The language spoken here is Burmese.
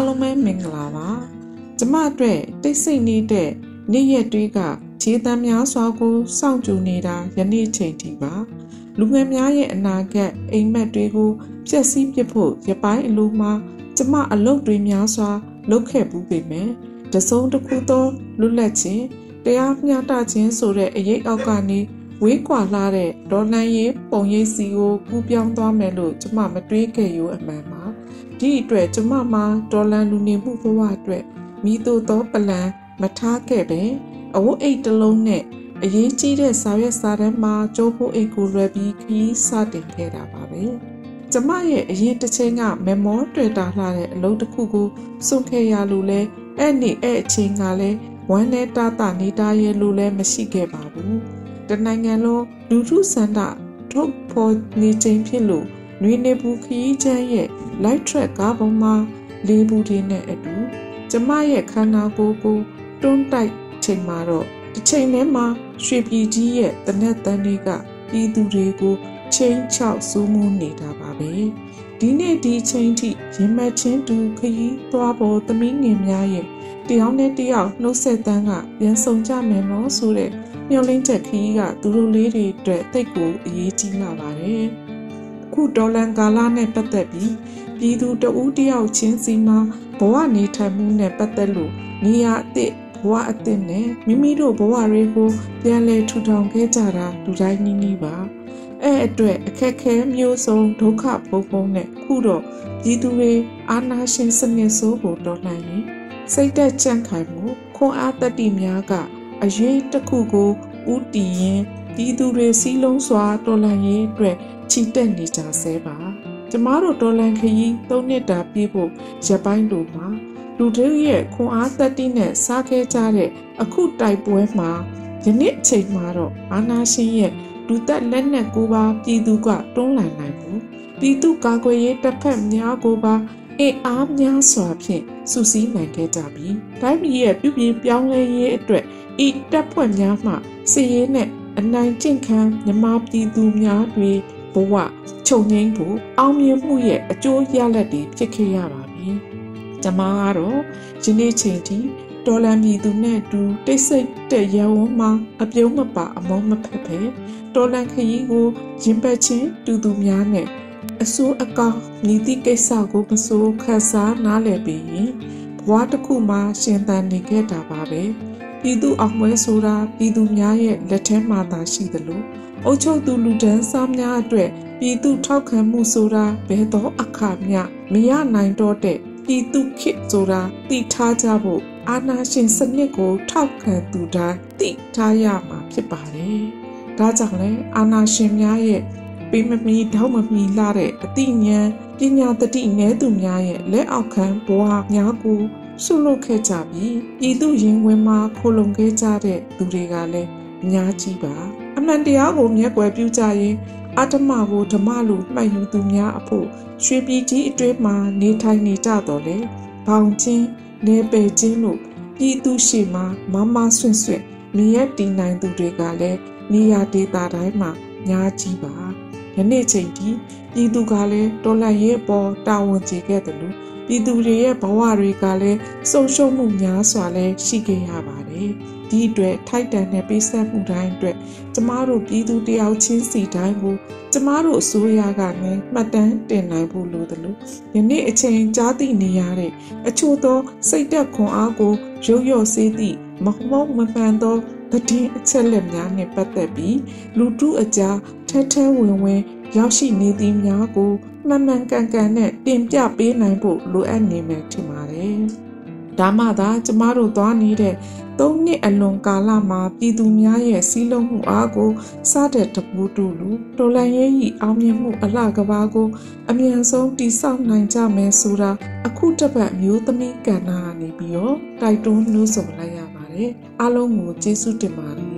အားလုံးပဲမင်္ဂလာပါကျမအတွက်တိတ်ဆိတ်နေတဲ့နေ့ရက်တွေကခြေတမ်းများစွာကိုစောင့်ကြည့်နေတာယနေ့ချိန်ထိပါလူငယ်များရဲ့အနာဂတ်အိမ်မက်တွေကိုဖျက်ဆီးပစ်ဖို့ရပိုင်းအလိုမှာကျမအလုပ်တွေများစွာလုပ်ခဲ့ပူးပေမဲ့တစုံတစ်ခုသောလွတ်လပ်ခြင်းတရားမျှတခြင်းဆိုတဲ့အရေးအောက်ကနေဝေးကွာလာတဲ့ဒေါ်လန်ရေးပုံရိပ်စီကိုကူးပြောင်းသွားမယ်လို့ကျမမတွေးခဲ့ရိုးအမှန်ပါ ဒီအတွက်ကျမမှာဒေါ်လန်လူနေမှုဘဝအတွက်မိတို့သောပလန်မထားခဲ့ပဲအဝတ်အိတ်တစ်လုံးနဲ့အရေးကြီးတဲ့စာရွက်စာတမ်းမှာကြိုးဖို့အိတ်ကိုလွယ်ပြီးခီးစတင်ခဲ့တာပါပဲကျမရဲ့အရင်တစ်ချိန်ကမေမောတွေ့တာလှတဲ့အလုပ်တစ်ခုကိုစွန့်ခဲ့ရလို့လဲအဲ့နေ့အဲ့အချိန်ကလည်းဝမ်းနဲ့တာတာနေတာရဲ့လို့လည်းမရှိခဲ့ပါဘူးတနိုင်ငံလုံးလူထုစန္ဒထုတ်ဖော်နေချိန်ဖြစ်လို့ နွေနေဘူးခရီးချမ်းရဲ့ light track ကားပေါ်မှာလေးဘူးတွေနဲ့အတူကျမရဲ့ခန္ဓာကိုယ်ကိုတွန်းတိုက်ချိန်မှာတော့တစ်ချိန်ထဲမှာရွှေပြည်ကြီးရဲ့တနက်တန်းတွေကပြည်သူတွေကိုချင်းချောက်စူးမှုနေတာပါပဲဒီနေ့ဒီချိန်ထိရင်မချင်းတူခရီးသွားပေါ်သမီးငယ်များရဲ့တယောက်နဲ့တယောက်နှုတ်ဆက်တန်းကပြန်ဆောင်ကြမယ်နော်ဆိုတဲ့မျှော်လင့်ချက်ခရီးကသူတို့လေးတွေအတွက်တိတ်ကိုအရေးကြီးလာပါတယ်အ ခုဒေါ်လန်ကာလာနဲ့ပတ်သက်ပြီးပြည်သူတဦးတယောက်ချင်းစီမှာဘဝနေထိုင်မှုနဲ့ပတ်သက်လို့နေရာအသစ်ဘဝအသစ်နဲ့မိမိတို့ဘဝတွေကိုပြန်လည်ထူထောင်ခဲ့ကြတာလူတိုင်းနည်းနည်းပါအဲ့အတွက်အခက်ခဲမျိုးစုံဒုက္ခဘုံဘုံနဲ့ခုတော့ပြည်သူတွေအာနာရှင်စနစ်ဆိုးကိုတော်လှန်ရင်စိတ်သက်ကြံ့ခိုင်မှုခွန်အားတတိများကအရေးတစ်ခုကိုဥတီရင်ပြည်သူတွေစီးလုံးစွာတော်လှန်ရေးအတွက် ချီတက်နေကြဆဲပါကျမတို့တော်လန်ခရီး၃နှစ်တာပြည့်ဖို့ရပိုင်းတို့မှာလူတို့ရဲ့ခွန်အားသက်တိနဲ့စားခဲ့ကြတဲ့အခုတိုက်ပွဲမှာယနေ့အချိန်မှာတော့အာနာရှင်ရဲ့လူသက်လက်နက်ကိုပါပြည်သူကတွန်းလှန်နိုင်ဘူးပြည်သူကာကွယ်ရေးတပ်ဖက်များကိုပါအင်အားများစွာဖြင့်စုစည်းနိုင်ခဲ့ကြပြီတိုင်းပြည်ရဲ့ပြုပြင်ပြောင်းလဲရေးအတွက်ဤတပ်ဖွဲ့များမှစီရေးနဲ့အနိုင်ကျင့်ခံမြမပြည်သူများတွေ ဘဝချုပ်ငိမ့်ဖို့အောင်မြင်မှုရဲ့အကျိုးရလဒ်တွေဖြစ်ခဲ့ရပါပြီ။ကျွန်မကတော့ယနေ့ချိန်ထိဒေါ်လာမြည်သူနဲ့အတူတိတ်ဆိတ်တဲ့ရဝန်းမှာအပြုံးမပါအမုန်းမဖက်ပဲဒေါ်လာခရီးကိုရင်ပတ်ချင်းတူသူများနဲ့အစိုးအကောင်မြည်သည့်ကိစ္စကိုမစိုးခန်းစားနားလည်ပြီးရင်ဘဝတစ်ခုမှာရှင်သန်နေခဲ့တာပါပဲပြည်သူအောင်ပွဲဆိုတာပြည်သူများရဲ့လက်ထဲမှာသာရှိသလို အုပ်ချုပ်သူလူဒန်းစားများအတွက်ပြည်သူထောက်ခံမှုဆိုတာဘယ်သောအခါမျှမရနိုင်တော့တဲ့ပြည်သူခေတ်ဆိုတာသိထားကြဖို့အာဏာရှင်စနစ်ကိုထောက်ခံသူတိုင်းသိထားရမှာဖြစ်ပါတယ်။ဒါကြောင့်လဲအာဏာရှင်များရဲ့ပေးမမီထောက်မမီလာတဲ့အသိဉာဏ်ပညာတတိနည်းသူများရဲ့လက်အောက်ခံဘဝများကိုဆုလုပ်ခဲ့ကြပြီးပြည်သူရင်ဝင်မှာခိုလုံခဲ့ကြတဲ့သူတွေကလည်းအများကြီးပါ အမှန်တရားကိုမျက်ကွယ်ပြုကြရင်အတ္တမကိုဓမ္မလိုမှတ်ယူသူများအဖို့ရွှေပြည်ကြီးအတွင်းမှာနေထိုင်နေကြတော့လေဘောင်ချင်းနေပယ်ချင်းလို့ပြည်သူရှိမှမမဆွင့်ဆွင့်မြင်ရတည်နိုင်သူတွေကလည်းနေရာဒေသတိုင်းမှာညာကြီးပါယနေ့ချိန်ထိပြည်သူကလည်းတော်လှန်ရေးအပေါ်တာဝန်ကျေခဲ့တယ်လို့ ပြည်သူတွေရဲ့ဘဝတွေကလည်းဆုံးရှုံးမှုများစွာလည်းရှိခဲ့ရပါတယ်ဒီအတွက်ထိုက်တန်တဲ့ပေးဆက်မှုတိုင်းအတွက်ကျမတို့ပြည်သူတယောက်ချင်းစီတိုင်းကိုကျမတို့အစိုးရကလည်းမှတ်တမ်းတင်နိုင်ဖို့လိုတယ်လို့ယနေ့အချိန်ကြားသိနေရတဲ့အချို့သောစိတ်သက်ခွန်အားကိုရုပ်ရော့စေးသည့်မဟုတ်မမှန်သောသတင်းအချက်လက်များနဲ့ပတ်သက်ပြီးလူထုအကြားထက်ထဲဝင်ဝင်ရောက်ရှိနေသည်များကို မှန်မှန်ကန်ကန်နဲ့တင်ပြပေးနိုင်ဖို့လိုအပ်နေမယ်ထင်ပါတယ်။ဒါမှသာကျမတို့သွားနေတဲ့သုံးနှစ်အလွန်ကာလမှာပြည်သူများရဲ့စီးလုံးမှုအားကိုစတဲ့တပူတူလူတော်လန်ရေးဤအောင်မြင်မှုအလှကဘာကို အမြန်ဆုံးတိဆောက်နိုင်ကြမယ်ဆိုတာအခုတပတ်မျိုးသမီးကဏ္ဍကနေပြီးတော့တိုက်တွန်းနှိုးဆော်လိုက်ရပါတယ်အားလုံးကိုကျေးဇူးတင်ပါတယ်